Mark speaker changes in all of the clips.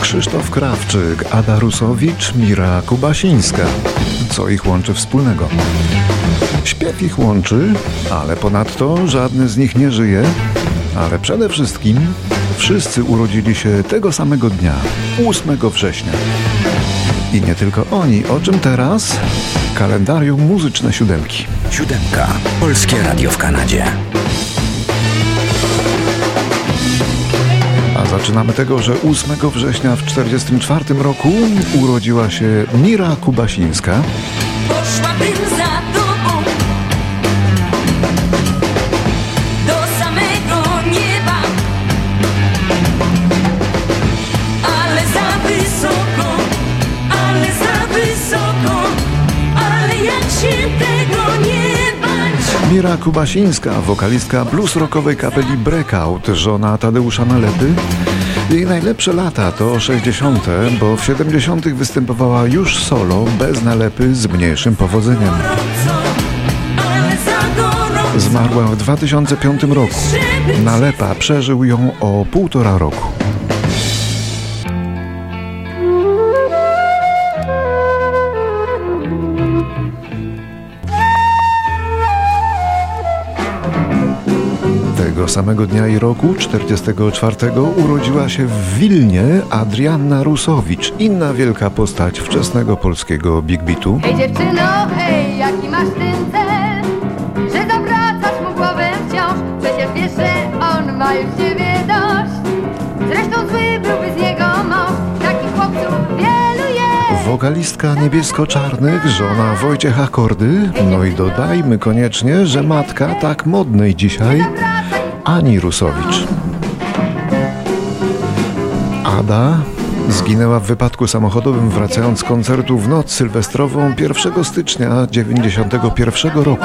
Speaker 1: Krzysztof Krawczyk, Ada Rusowicz, Mira Kubasińska. Co ich łączy wspólnego? Śpiew ich łączy, ale ponadto żadny z nich nie żyje. Ale przede wszystkim wszyscy urodzili się tego samego dnia, 8 września. I nie tylko oni, o czym teraz? Kalendarium muzyczne siódemki.
Speaker 2: Siódemka. Polskie Radio w Kanadzie.
Speaker 1: A zaczynamy tego, że 8 września w 1944 roku urodziła się Mira Kubasińska.
Speaker 3: Poszłabym za bać.
Speaker 1: Mira Kubasińska, wokalistka blues rockowej kapeli Breakout, żona Tadeusza Nalepy. Jej najlepsze lata to 60., bo w 70. występowała już solo, bez nalepy, z mniejszym powodzeniem. Zmarła w 2005 roku. Nalepa przeżył ją o półtora roku. Tego samego dnia i roku, 44, urodziła się w Wilnie Adrianna Rusowicz, inna wielka postać wczesnego polskiego big beatu.
Speaker 4: Hej dziewczyno, hej, jaki masz ten cel? Że zawracasz mu głowę wciąż? Przecież wiesz, że on ma już ciebie dość. Zresztą zły byłby z niego mąż Takich chłopców wielu jest.
Speaker 1: Wokalistka niebiesko-czarnych, żona Wojciecha Kordy, no i dodajmy koniecznie, że matka tak modnej dzisiaj, Ani Rusowicz. Ada zginęła w wypadku samochodowym wracając z koncertu w noc sylwestrową 1 stycznia 91 roku.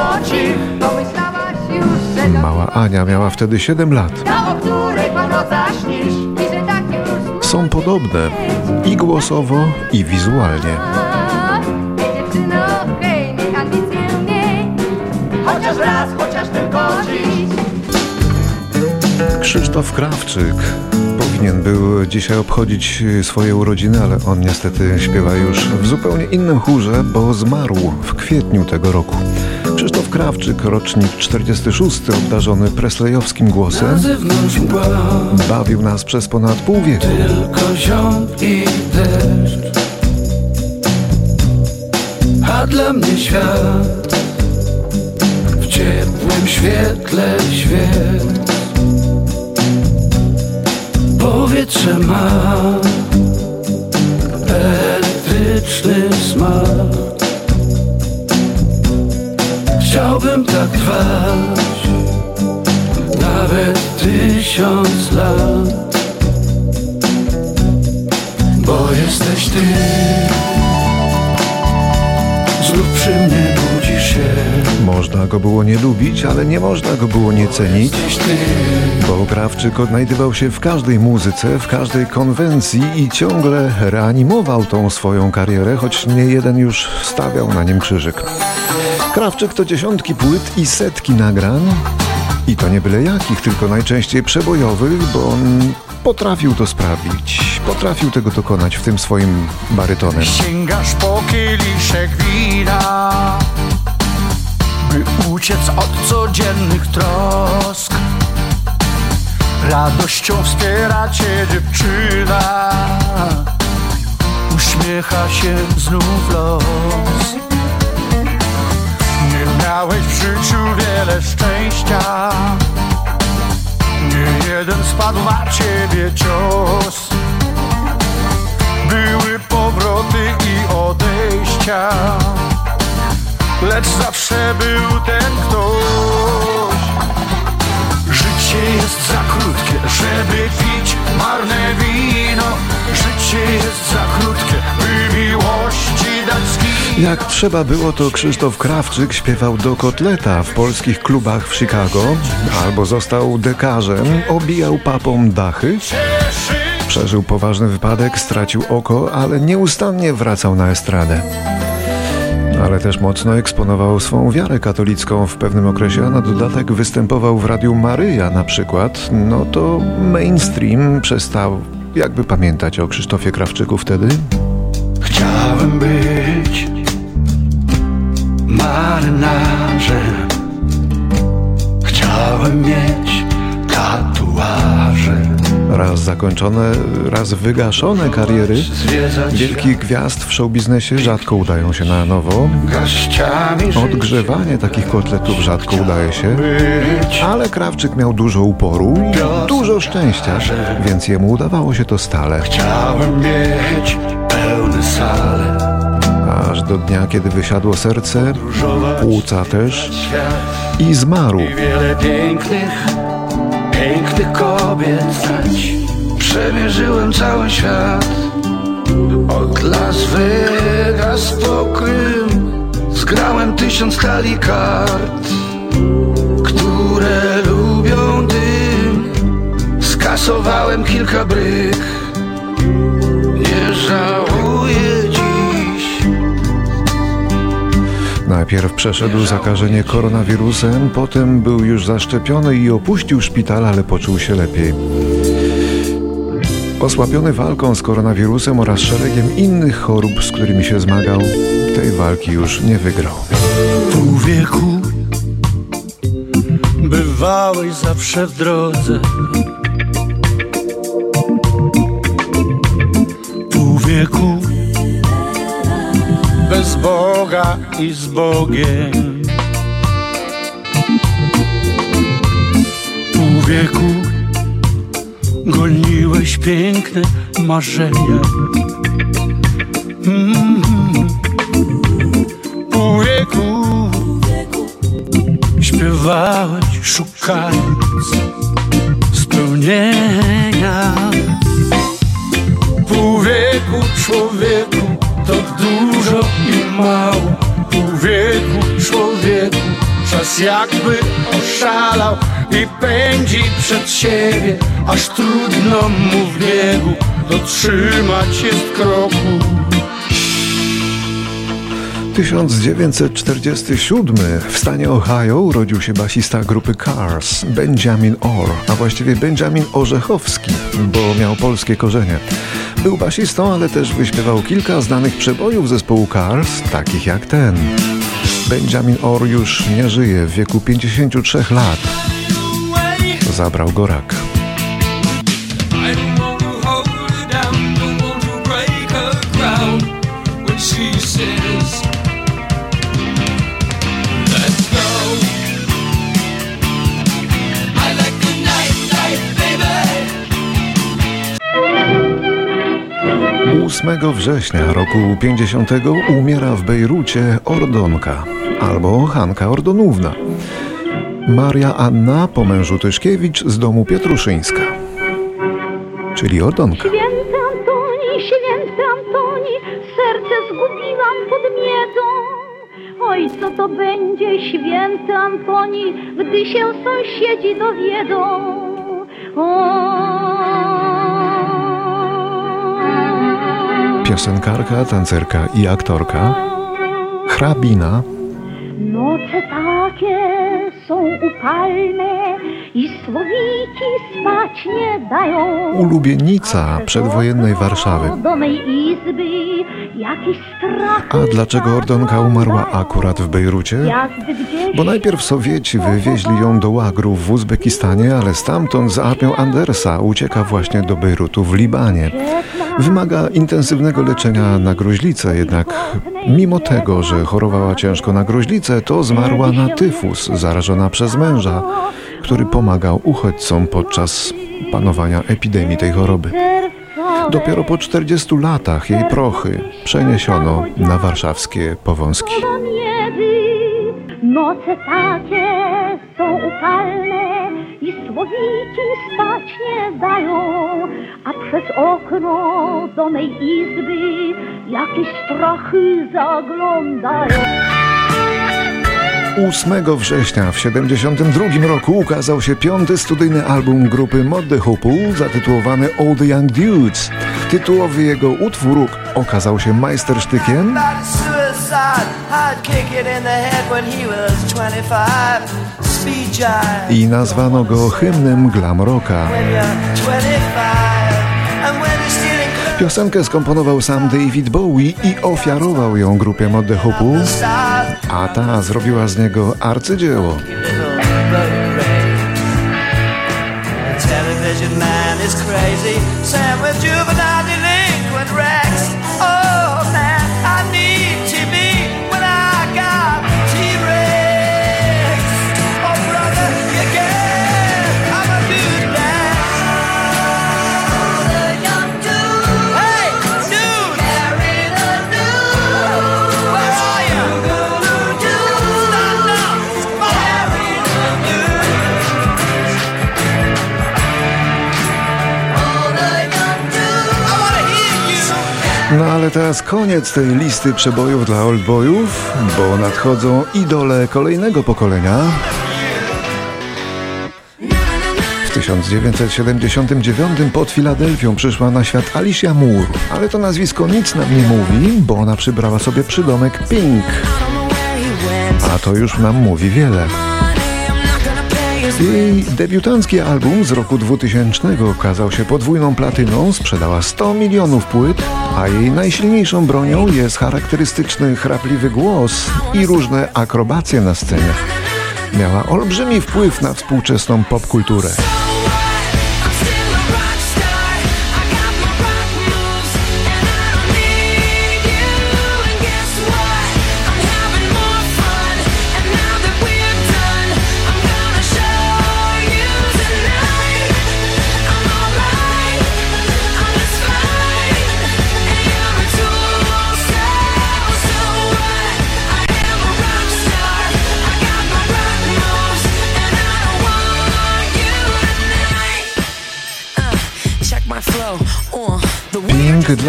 Speaker 1: Mała Ania miała wtedy 7 lat. Są podobne i głosowo, i wizualnie. Krzysztof Krawczyk powinien był dzisiaj obchodzić swoje urodziny, ale on niestety śpiewa już w zupełnie innym chórze, bo zmarł w kwietniu tego roku. Krzysztof Krawczyk, rocznik 46, obdarzony preslejowskim głosem, bawił nas przez ponad pół wieku.
Speaker 5: tylko ziąb i deszcz. A dla mnie świat w ciepłym świetle świec. Powietrze ma. Elektryczny smak. Chciałbym tak trwać nawet tysiąc lat. Bo jesteś ty. Znów przy mnie
Speaker 1: Można go było nie lubić, ale nie można go było nie cenić, bo Krawczyk odnajdywał się w każdej muzyce, w każdej konwencji i ciągle reanimował tą swoją karierę, choć nie jeden już stawiał na nim krzyżyk. Krawczyk to dziesiątki płyt i setki nagrań. I to nie byle jakich, tylko najczęściej przebojowych, bo on potrafił to sprawić. Potrafił tego dokonać w tym swoim barytonem.
Speaker 6: Sięgasz po kieliszek wina By uciec od codziennych trosk. Radością wspiera cię dziewczyna. Uśmiecha się znów los. Nie miałeś w życiu wiele szczęścia. Nie jeden spadł na ciebie cios. Były powroty i odejścia Lecz zawsze był ten ktoś Życie jest za krótkie, żeby pić marne wino Życie jest za krótkie, by miłości dać
Speaker 1: Jak trzeba było, to Krzysztof Krawczyk śpiewał do kotleta w polskich klubach w Chicago, albo został dekarzem, obijał papą dachy. Przeżył poważny wypadek, stracił oko, ale nieustannie wracał na estradę. Ale też mocno eksponował swą wiarę katolicką w pewnym okresie, a na dodatek występował w Radiu Maryja na przykład. No to mainstream przestał jakby pamiętać o Krzysztofie Krawczyku wtedy.
Speaker 5: Chciałem być marynarzem Chciałem mieć tatuaże
Speaker 1: Raz zakończone, raz wygaszone kariery wielkich gwiazd w showbiznesie rzadko udają się na nowo. Odgrzewanie takich kotletów rzadko udaje się. Ale Krawczyk miał dużo uporu i dużo szczęścia, więc jemu udawało się to stale.
Speaker 5: Chciałem mieć pełne sale
Speaker 1: Aż do dnia, kiedy wysiadło serce, płuca też i zmarł.
Speaker 5: Pięknych, kobiet Przemierzyłem cały świat. Od Las Vegas po Krym Zgrałem tysiąc talii kart Które lubią dym. Skasowałem kilka bryk Nie żałuję
Speaker 1: Najpierw przeszedł zakażenie koronawirusem, potem był już zaszczepiony i opuścił szpital, ale poczuł się lepiej. Osłabiony walką z koronawirusem oraz szeregiem innych chorób, z którymi się zmagał, tej walki już nie wygrał.
Speaker 5: pół wieku Bywałeś zawsze w drodze Pół wieku Bez Boga i z Bogiem. Pół wieku Goniłeś piękne marzenia. Pół wieku Śpiewałeś szukając spełnienia. Pół wieku człowieku jakby oszalał I pędzi przed siebie aż trudno mu w biegu Dotrzymać jest kroku
Speaker 1: 1947 w stanie Ohio urodził się basista grupy Cars, Benjamin Orr, a właściwie Benjamin Orzechowski, bo miał polskie korzenie. Był basistą, ale też wyśpiewał kilka znanych przebojów zespołu Cars, takich jak ten. Benjamin Orr już nie żyje w wieku 53 lat. Zabrał go rak. 8 września roku 50 umiera w Bejrucie Ordonka albo Hanka Ordonówna. Maria Anna po mężu Tyszkiewicz z domu Pietruszyńska, czyli Ordonka.
Speaker 7: Święty Antoni, święty Antoni, serce zgubiłam pod miedą. Oj, co to będzie, święty Antoni, gdy się sąsiedzi dowiedzą. O.
Speaker 1: Piosenkarka, tancerka i aktorka. Hrabina,
Speaker 7: Noce takie są upalne i słowiki spać nie dają.
Speaker 1: ulubienica przedwojennej Warszawy. A dlaczego Ordonka umarła akurat w Bejrucie? Bo najpierw Sowieci wywieźli ją do łagrów w Uzbekistanie, ale stamtąd z armią Andersa ucieka właśnie do Bejrutu w Libanie. Wymaga intensywnego leczenia na gruźlicę, jednak mimo tego, że chorowała ciężko na gruźlicę, to zmarła na tyfus, przez męża, który pomagał uchodźcom podczas panowania epidemii tej choroby. Dopiero po 40 latach jej prochy przeniesiono na warszawskie powązki.
Speaker 7: Noce takie są upalne i słowiki spać nie dają, a przez okno do mej izby jakieś strachy zaglądają.
Speaker 1: 8 września w 72 roku ukazał się piąty studyjny album grupy Mod the Hoople zatytułowany All the Young Dudes. Tytułowy jego utwór okazał się majstersztykiem,
Speaker 8: side. I'd kick it in the head when he was 25. Speed jive.
Speaker 1: I nazwano go hymnem glam rocka.
Speaker 8: When you're 25. And when you're stealing clothes
Speaker 1: Piosenkę skomponował sam David Bowie i ofiarował ją grupie Mod The Hoopu,
Speaker 8: style.
Speaker 1: A ta zrobiła z niego arcydzieło.
Speaker 8: television man is crazy.
Speaker 1: No ale teraz koniec tej listy przebojów dla oldboyów, bo nadchodzą idole kolejnego pokolenia. W 1979 pod Filadelfią przyszła na świat Alicia Moore, ale to nazwisko nic nam nie mówi, bo ona przybrała sobie przydomek Pink. A to już nam mówi wiele. Jej debiutancki album z roku 2000 okazał się podwójną platyną, sprzedała 100 milionów płyt, a jej najsilniejszą bronią jest charakterystyczny, chrapliwy głos i różne akrobacje na scenie. Miała olbrzymi wpływ na współczesną popkulturę.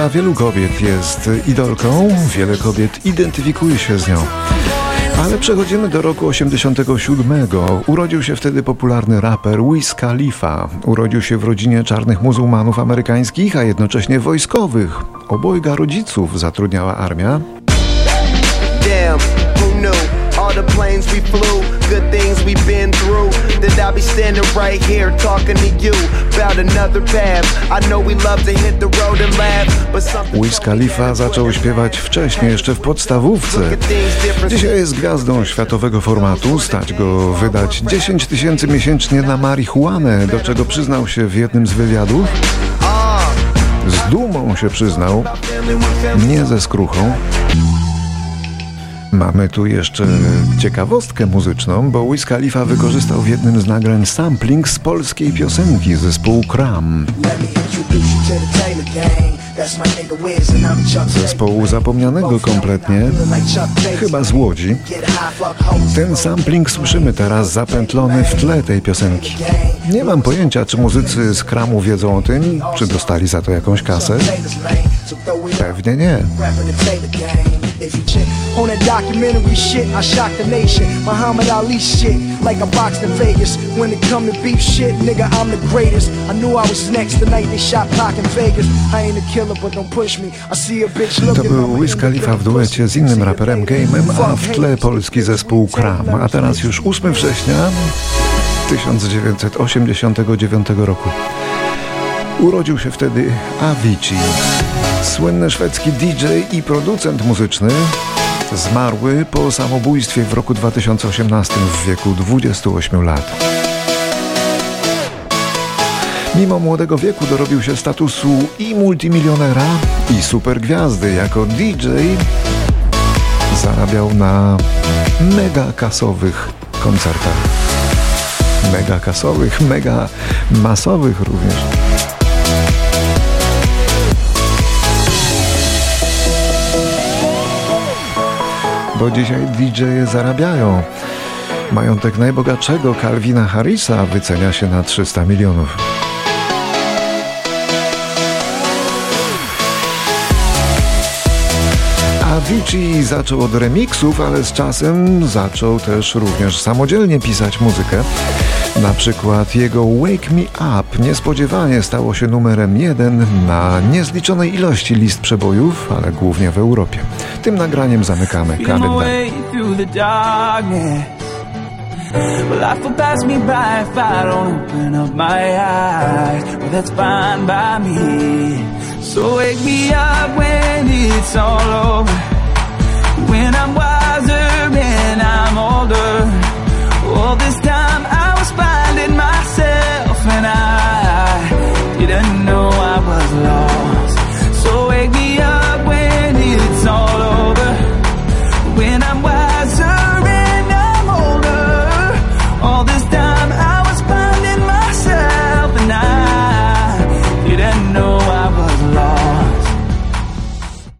Speaker 1: Dla wielu kobiet jest idolką, wiele kobiet identyfikuje się z nią. Ale przechodzimy do roku 87. Urodził się wtedy popularny raper Wiz Khalifa. Urodził się w rodzinie czarnych muzułmanów amerykańskich, a jednocześnie wojskowych. Obojga rodziców zatrudniała armia.
Speaker 9: Damn, the planes we flew, good things we've been through. That I'll be standing right here talking to you about another path. I know we love to hit the road and laugh, but something.
Speaker 1: Wiz Khalifa zaczął śpiewać wcześniej, jeszcze w podstawówce. Dzisiaj jest gwiazdą światowego formatu. Stać go wydać 10 tysięcy miesięcznie na marihuanę, do czego przyznał się w jednym z wywiadów. Z dumą się przyznał, nie ze skruchą. Mamy tu jeszcze ciekawostkę muzyczną, bo Wiz Khalifa wykorzystał w jednym z nagrań sampling z polskiej piosenki zespołu Kram. Zespołu zapomnianego kompletnie, chyba z Łodzi. Ten sampling słyszymy teraz zapętlony w tle tej piosenki. Nie mam pojęcia, czy muzycy z Kramu wiedzą o tym, czy dostali za to jakąś kasę. Pewnie nie.
Speaker 10: On that documentary shit, I shocked the nation. Muhammad Ali shit, like I boxed in Vegas. When it come to beef shit, nigga, I'm the greatest. I knew I was next the night they shot Pac in Vegas. I ain't a killer, but don't push me. I see a bitch
Speaker 1: To
Speaker 10: looking
Speaker 1: był Wiz Khalifa w duecie z innym raperem Game'em, a w tle polski zespół Kram. A teraz już 8 września 1989 roku. Urodził się wtedy Avicii, słynny szwedzki DJ i producent muzyczny, zmarły po samobójstwie w roku 2018 w wieku 28 lat. Mimo młodego wieku dorobił się statusu i multimilionera, i supergwiazdy. Jako DJ zarabiał na mega kasowych koncertach. Mega kasowych, mega masowych również. Bo dzisiaj DJ zarabiają. Majątek najbogatszego Calvina Harrisa wycenia się na 300 milionów. Avicii zaczął od remixów, ale z czasem zaczął też również samodzielnie pisać muzykę. Na przykład jego Wake Me Up niespodziewanie stało się numerem jeden na niezliczonej ilości list przebojów, ale głównie w Europie. Tym nagraniem zamykamy
Speaker 11: Feel my way through the darkness. Well, life will pass me by if I don't open up my eyes. Well, that's fine by me. So wake me up when it's all over.